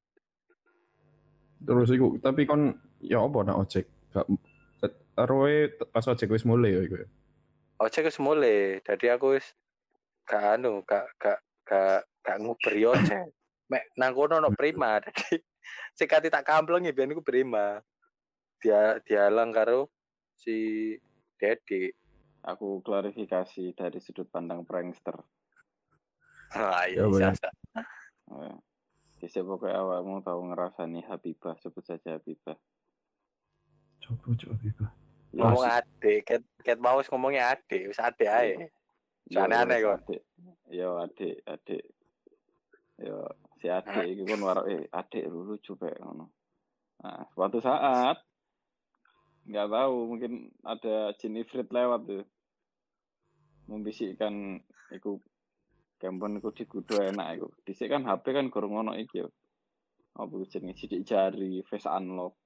Terus iku, tapi kon ya apa nak ojek? Gak Roe pas ojek wis mulai ya iku. ya? ojek wis mulai jadi aku wis gak anu gak gak gak gak nguberi ojek mek nang kono ono prima jadi sekati tak kamplengi biyen iku prima dia dialang karo si Dedi Aku klarifikasi dari sudut pandang prankster. Ya, iya bener. iya Bisa pokoknya awakmu tahu ngerasani Habibah, sebut saja Habibah. Coba coba iku. Ya, ngomong adik ket ket mau ngomongnya adik wis adik ae Yo, aneh-aneh, wis, kon. Adik. Yo adik, adik. Yo si adik iki kon warak eh adik lu lucu pek ngono. Nah, suatu saat nggak tahu mungkin ada jin ifrit lewat tuh. Membisikkan iku kempon iku digudo enak iku. Dhisik kan HP kan gorong ono iki yo. Apa jenenge? Sidik jari face unlock.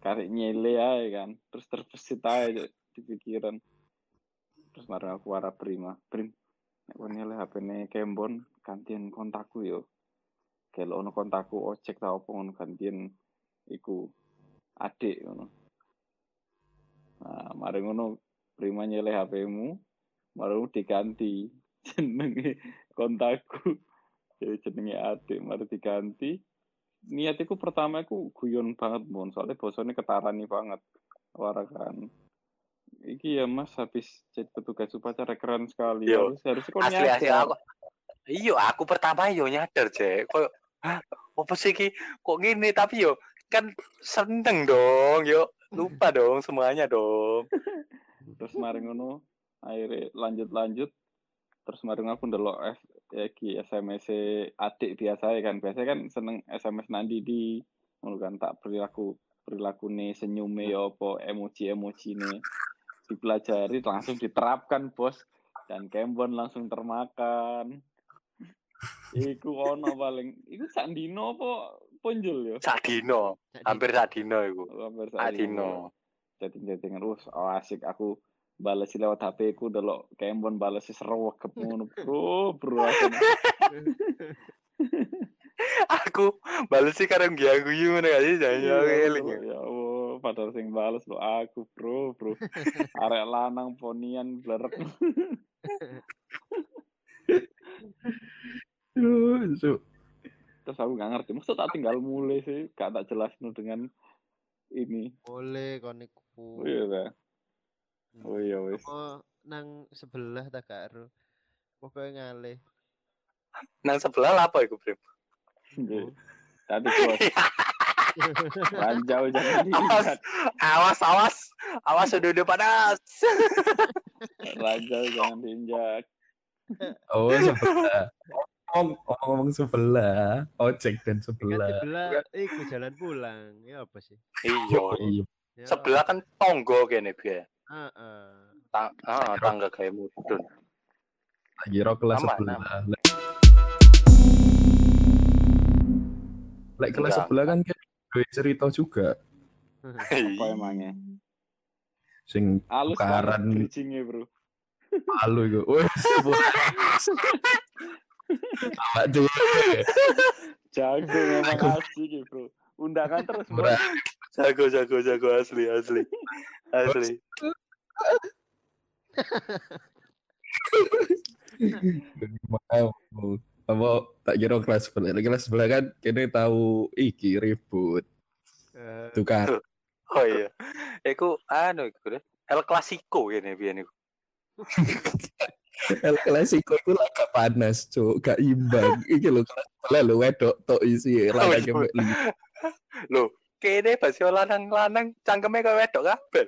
Karek nyele ae kan. Terus terbesit Cuk, di pikiran. Terus marah aku warah prima prim nek nyele HP ne kembon gantian kontakku yo. Kalau ono kontakku ojek ta opo ngono gantian iku adik ngono nah mari ngono prima nyele HP-mu mari diganti jenenge kontakku. Jadi jenenge adik mari diganti. Niatiku pertama aku guyon banget mon. Soalnya bosone ketarani banget warakan iki ya Mas habis jadi petugas upacara keren sekali. Yo. Harus harus kau asli asli. nyadar. aku iya aku pertama yo nyadar cek kok "Hah, apa sih ki kok gini? Tapi yo kan seneng dong yo lupa dong semuanya dong. Terus mari ngono akhirnya lanjut lanjut terus mari ngono aku ndelok F ya iki SMS adik biasa ya kan. Biasanya kan seneng SMS Nandi di ngono kan tak perilaku perilaku nih senyume ya apa emoji-emoji nih dipelajari langsung diterapkan bos. Dan Kembon langsung termakan. Iku ono paling iku sandino apa ponjol ya? Sadino hampir sadino iku. Hampir sadino chatting-chattingan terus oh, asik. Aku balas lewat HP ku delok Kembon balas seru wegep ngono bro bro. Rasanya. aku bales sih karena gak aku ngono gak sih? Jangan Iya, eling. bro, ya Allah padahal sing balas lo aku bro bro. Arek lanang ponian blerek Aduh, so, terus aku gak ngerti maksud tak tinggal mulai sih gak tak jelasin dengan ini boleh koniku. oh iya ta? oh iya wis Oh, nang sebelah tak karo. Pokoknya ngalih. nang sebelah lah apa iku Brim Nggih. tadi bos ranjau jangan awas diingat awas awas awas udah udah panas ranjau jangan diinjak oh sebelah. Ngomong- Ngomong-ngomong sebelah, ojek dan Kan sebelah. sebelah iku jalan pulang. Ya apa sih? iya Iya, Ya, sebelah kan tonggo kene biar Heeh. Ta ah, tangga kayak mudun tak kira kelas sebelah. Lek kelas sebelah kan duwe cerita juga. apa emangnya Sing halus Tukaran. banget bridgingnya bro malu iku. Wes. Awak dhewe. jago memang ya bro. Undangan terus bro. Jago jago jago. Asli asli. Asli. Mau apa tak kira kelas sebelah. Kelas sebelah kan kene tahu iki ribut. Eh, Tukar. oh iya. Iku anu iku deh. El Clasico kene biyen iku El Clasico itu laga panas, cuk, gak imbang. Iki lho kelas lho wedok tok isi laga kembali. Loh, kene basi lanang-lanang cangkeme koyo wedok kabeh.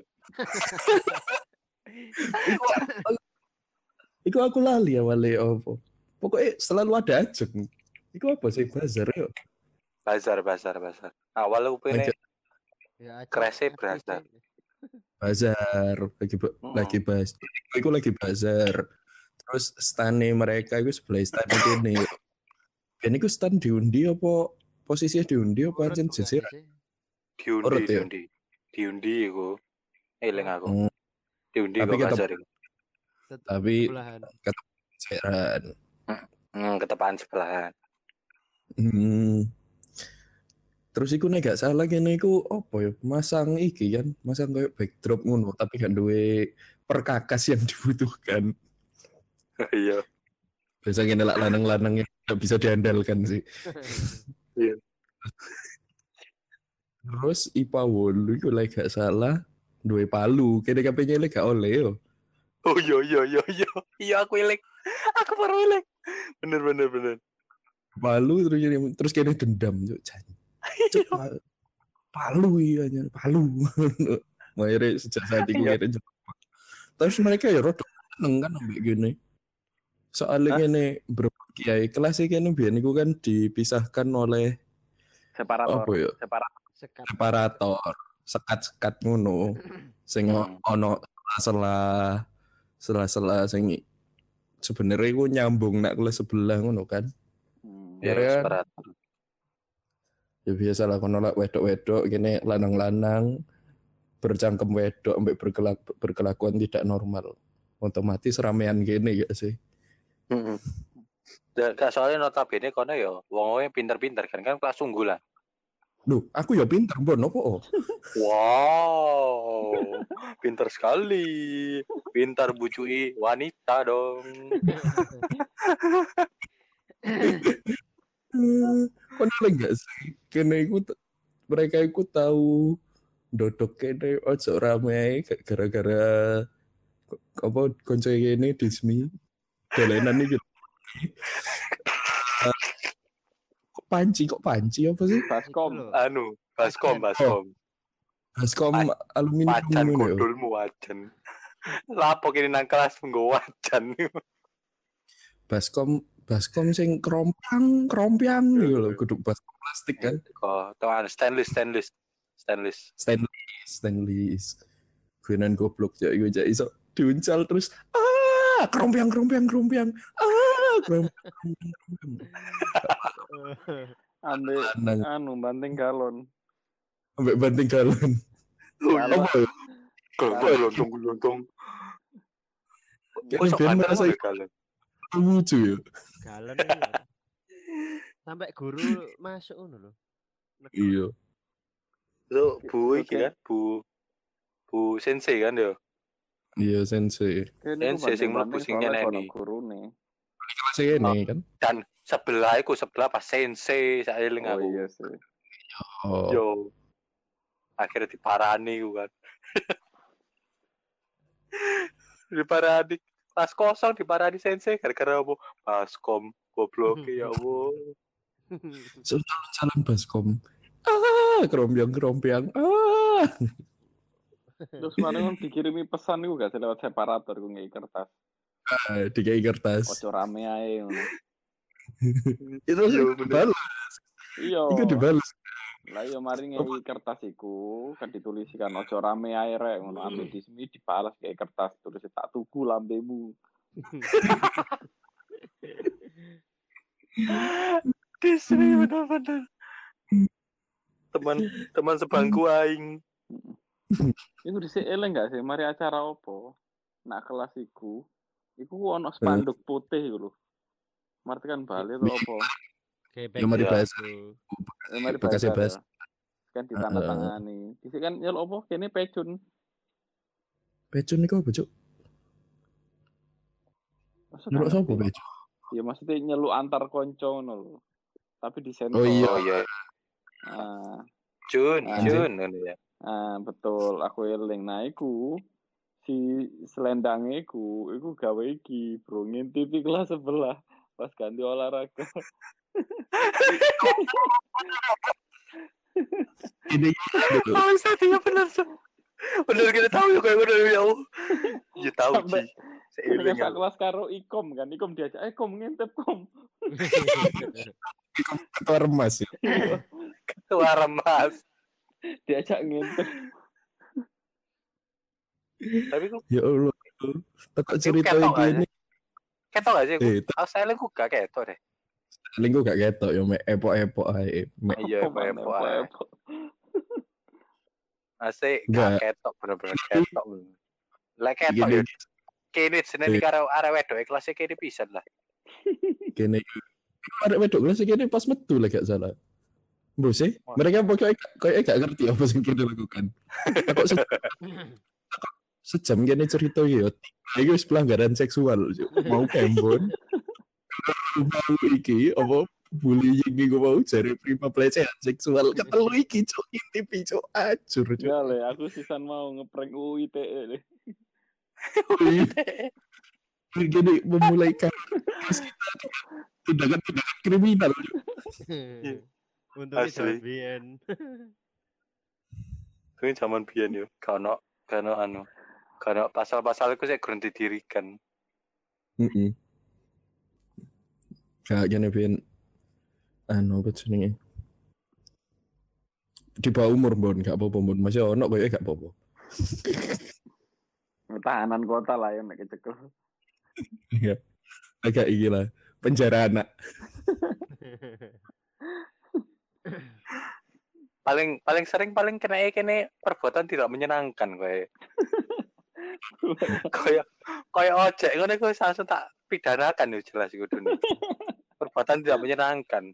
Iku aku lali awalnya apa. Pokoknya selalu ada ajeng. Iku apa sih bazar yo? Bazar, bazar, bazar. Awal aku Aja. ya aja. Berasa. sih. Bazar lagi Mm-mm. lagi bas. Iku lagi bazar. Terus stane mereka iku sebelah stane kene. Ben iku stand diundi apa posisinya diundi apa Urut ancen bukan jejer? sih? Diundi, ya? diundi. Diundi iku. Eling aku. Hmm. Diundi Tapi kok iku. Tet- Tapi sebelahan. Hmm, ketepaan sebelahan. Hmm. Terus iku nek gak salah kene iku apa ya? Masang iki kan, masang kayak backdrop ngono tapi gak duwe perkakas yang dibutuhkan. Iya. Biasa kene lak lanang-lanang yang gak bisa diandalkan sih. Terus IPA wolu iku lek gak salah duwe palu, kene kabehnya lek gak oleh yo. Oh iya iya iya iya. Iya aku eling. Aku baru eling. Bener bener bener. Palu terus kene terus kene dendam cuk. Jan. Cuk, pa- palu iya nya, palu. Akhirnya sejak saat itu Iya. jemput. Terus mereka ya rada seneng kan ambek gini. Soalnya Hah? gini bro kiai kelas iki kan biyen niku kan dipisahkan oleh separator apa ya? separator Sekat. separator, sekat-sekat ngono. Sing ono sela sela-sela sing sebenarnya iku nyambung nak kelas sebelah ngono kan. Hmm. Ya, Iya. separator. Ya biasa lah kono lah wedok-wedok gini lanang-lanang bercangkem wedok ambek berkelak berkelakuan tidak normal. Otomatis ramean gini gak sih? Heeh. Dan gak soalnya notabene kono ya wong pinter-pinter kan kan kelas unggulan. Duh, aku ya pinter bon opo. Wow, pinter sekali. Pintar bucui wanita dong. Kono lagi gak sih? Kene iku t- mereka iku tahu dodok kene ojo rame gara-gara apa konco ini dismi dolenan iki Eh, kok panci kok panci? Apa sih? Baskom. Anu baskom baskom. Baskom aluminium wajan kodulmu wajan. Lapo kini nang kelas nggo wajan. Baskom baskom sing kerompang kerompiang gitu loh kudu baskom plastik kan. Kok tuan stainless stainless. Stainless. Stainless stainless. Guenan goblok ya iku aja iso diuncal terus. Ah kerompiang kerompiang kerompiang ah kerompiang. Ambil anu banting galon. ambek banting galon Galon. apa ya? Lontong. Kayaknya Kok sok biar banter merasa ya, kalian? lucu ya Galon ya. Sampai guru masuk ngono loh. iya Lo bu iki kan, bu bu sensei kan yo. Iya sensei Sensei sing mlebu sing nyeneni. Gurune. kelasnya ini kan Dan sebelah iku sebelah pas sensei saya eling Oh aku. iya sih. oh Yo. Akhirnya diparani ku kan. diparani kelas kosong diparani sensei gara-gara apa? Baskom goblok ya Allah. jalan baskom ah kerompiang kerompiang ah Terus kemarin kan dikirimi pesan itu gak sih lewat separator gue ngei kertas. Ah, dikai kertas Ojo rame ae ngono. itu Iya, sih bener. dibalas Iya. itu dibalas Lah iya mari ngei kertas iku kan dituliskan ojo rame ae rek ngono ambil dismi dibalas kayak kertas tulis tak tuku lambemu. Disri bener-bener. Teman teman sebangku aing. Iku dhisik eleng gak sih mari acara opo? Nak kelas iku iku ono spanduk putih iku lho. Martikan Bali atau opo? Kayak Ya, mari bahas. Eh, mari bahas. ya. Kan ditandatangani. Dhisik kan ya opo kene pecun. pecun nih kok bocok Masa nyeluk ngerti? pecun Ya maksudnya nyeluk antar konco ngono lho. Tapi di sensor. Oh iya. Oh iya, Ah, Jun, Ah. Jun ngono ya. Ah, betul, aku eling. Nah, iku si selendangnya iku, iku gawe iki, bro, ngintip di kelas sebelah pas ganti olahraga. ini Oh, bisa dia bener. Sa. Bener kita tahu ya kayak ngono ya. Ya tahu sih. Aku. kelas karo ikom kan, ikom diajak, eh kom ngintip kom. ketua remas ya Ketua remas. Diajak ngintip. Tapi kok ya allah tekok cerita aja. ini ketok gak sih? aku? eh Aku saya ku gak ketok deh. gue gak ketok ya mek epok-epok ae mek Iya, mana, epo-epo apa, ae. Asik gak ketok bener-bener ketok. Lah ketok ya. Kini seneng Iya. karo arek wedok kelasnya kini pisan lah. gini ada wedok kelas ini pas metu lah gak salah Sih, Wah. mereka pokoknya kayak gak ngerti apa yang kita lakukan. Kok se sejam gini cerita ya, ini wis pelanggaran seksual, mau kembon, mau iki, apa bullying gue mau cari prima pelecehan seksual, ketelu iki cok intip cok acur cok. Ya le, aku sisan mau ngeprank UITE deh. Gini memulai kasus kita dengan tindakan-tindakan kriminal. Untungnya Asli. zaman biyen. Kuwi zaman biyen yo, kano kano anu. Kano pasal-pasal iku sik kurang didirikan. Heeh. Gak gini bin anu apa jenenge? Di bawah umur bon gak apa-apa bon. Masih ono koyo gak apa-apa. Tahanan kota lah yang nek kecekel. Iya. Agak iki lah. Penjara anak. Paling paling sering paling kena kene perbuatan tidak menyenangkan kowe. Koyo koyo ojek ngono iku langsung tak pidanakan yo jelas iku dunia. Perbuatan tidak menyenangkan.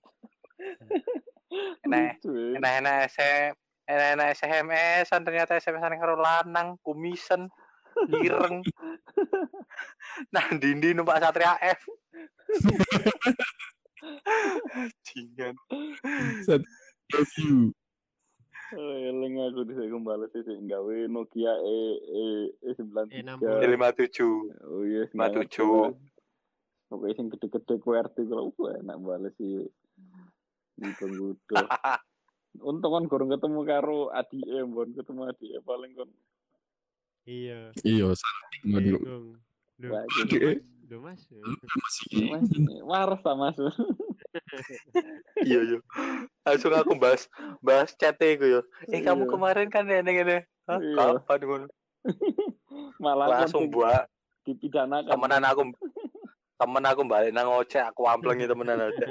Nah, Lucu, ya. enak-enak SM enak-enak SMS -an, ternyata SMS an karo lanang kumisen ireng nah dindi numpak satria F Jingan Love you. Eling aku bisa kembali sih gawe Nokia E E E sembilan tiga. E60. lima tujuh Oh iya, Lima tujuh. Pokoknya sing gede-gede QWERTY kalau wah enak bales sih. Di penggudo. Untung kan kurang ketemu karo ADM, bon ketemu ADM paling kon Iya. Iya, saling ngono. Bingung. Duh, Wah, duh, gitu. Mas. Duh, Mas. Masih Mas, waras ta Mas. iya iya langsung aku bahas bahas chat gue yo eh kamu Iya. kemarin kan ini ini Hah, Iya. kapan ngono Malah langsung buat dipidanakan. temenan aku temen aku balik nang ojek aku amplengi temenan aja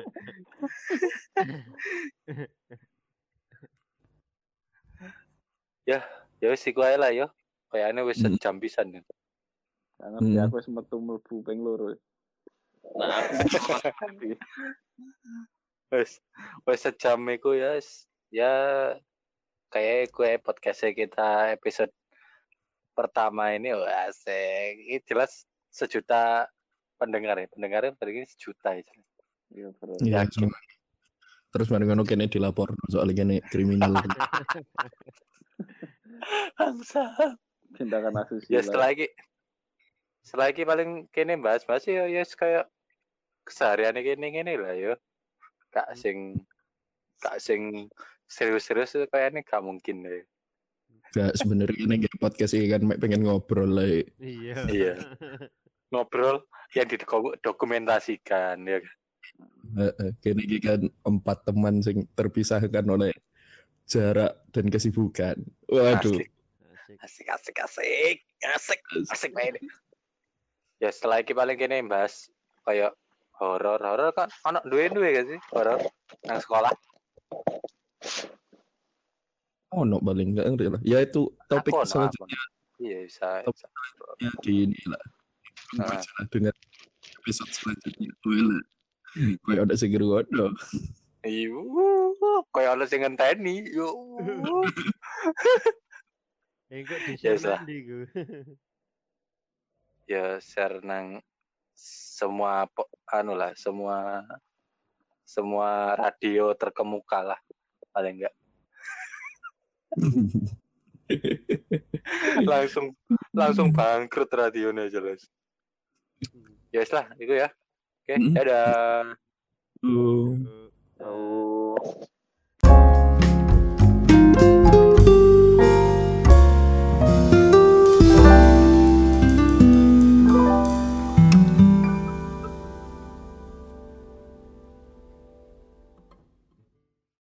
ya ya wis iku ae lah yo kayaknya wis Hmm. sejam pisan ya. Gak ngerti Hmm. aku wis metu mlebu ping loro. Nah, aku wis wis sejam iku ya wis. ya kayak gue podcast kita episode pertama ini wah asik ini jelas sejuta pendengar ya pendengarnya berarti sejuta ya Iya. Iya, cuma- Terus mari ngono kene dilapor soal kene kriminal. bangsa Tindakan ya asusila. setelah ini setelah ini paling kene bahas-bahas ya ya kayak keseharian ini gini lah yo kak sing kak sing serius-serius itu kayaknya gak mungkin deh Gak sebenarnya ini kayak podcast ini kan pengen ngobrol lah. Iya. Iya. ngobrol yang didokumentasikan ya kan? Heeh, Kene iki kan empat teman sing terpisahkan oleh jarak dan kesibukan. Waduh. Asik. asik asik asik asik asik main ya setelah ini paling kene bahas kayak horor horor kan anak duwe duwe gak sih horor nang sekolah Oh, no paling enggak ngerti lah. Ya itu topik Aku selanjutnya aku. iya bisa, bisa. di ini lah. Ah. lah dengan episode selanjutnya. Wela. Kayak ada sing ngrungokno. Iya, kayak ada sing ngenteni. Yo. Eh, kok di Ya, gue. ya share nang semua anu lah, semua semua radio terkemuka lah paling enggak langsung langsung bangkrut radionya jelas ya wis lah itu ya oke Hmm. dadah Oh. Eh, Oh.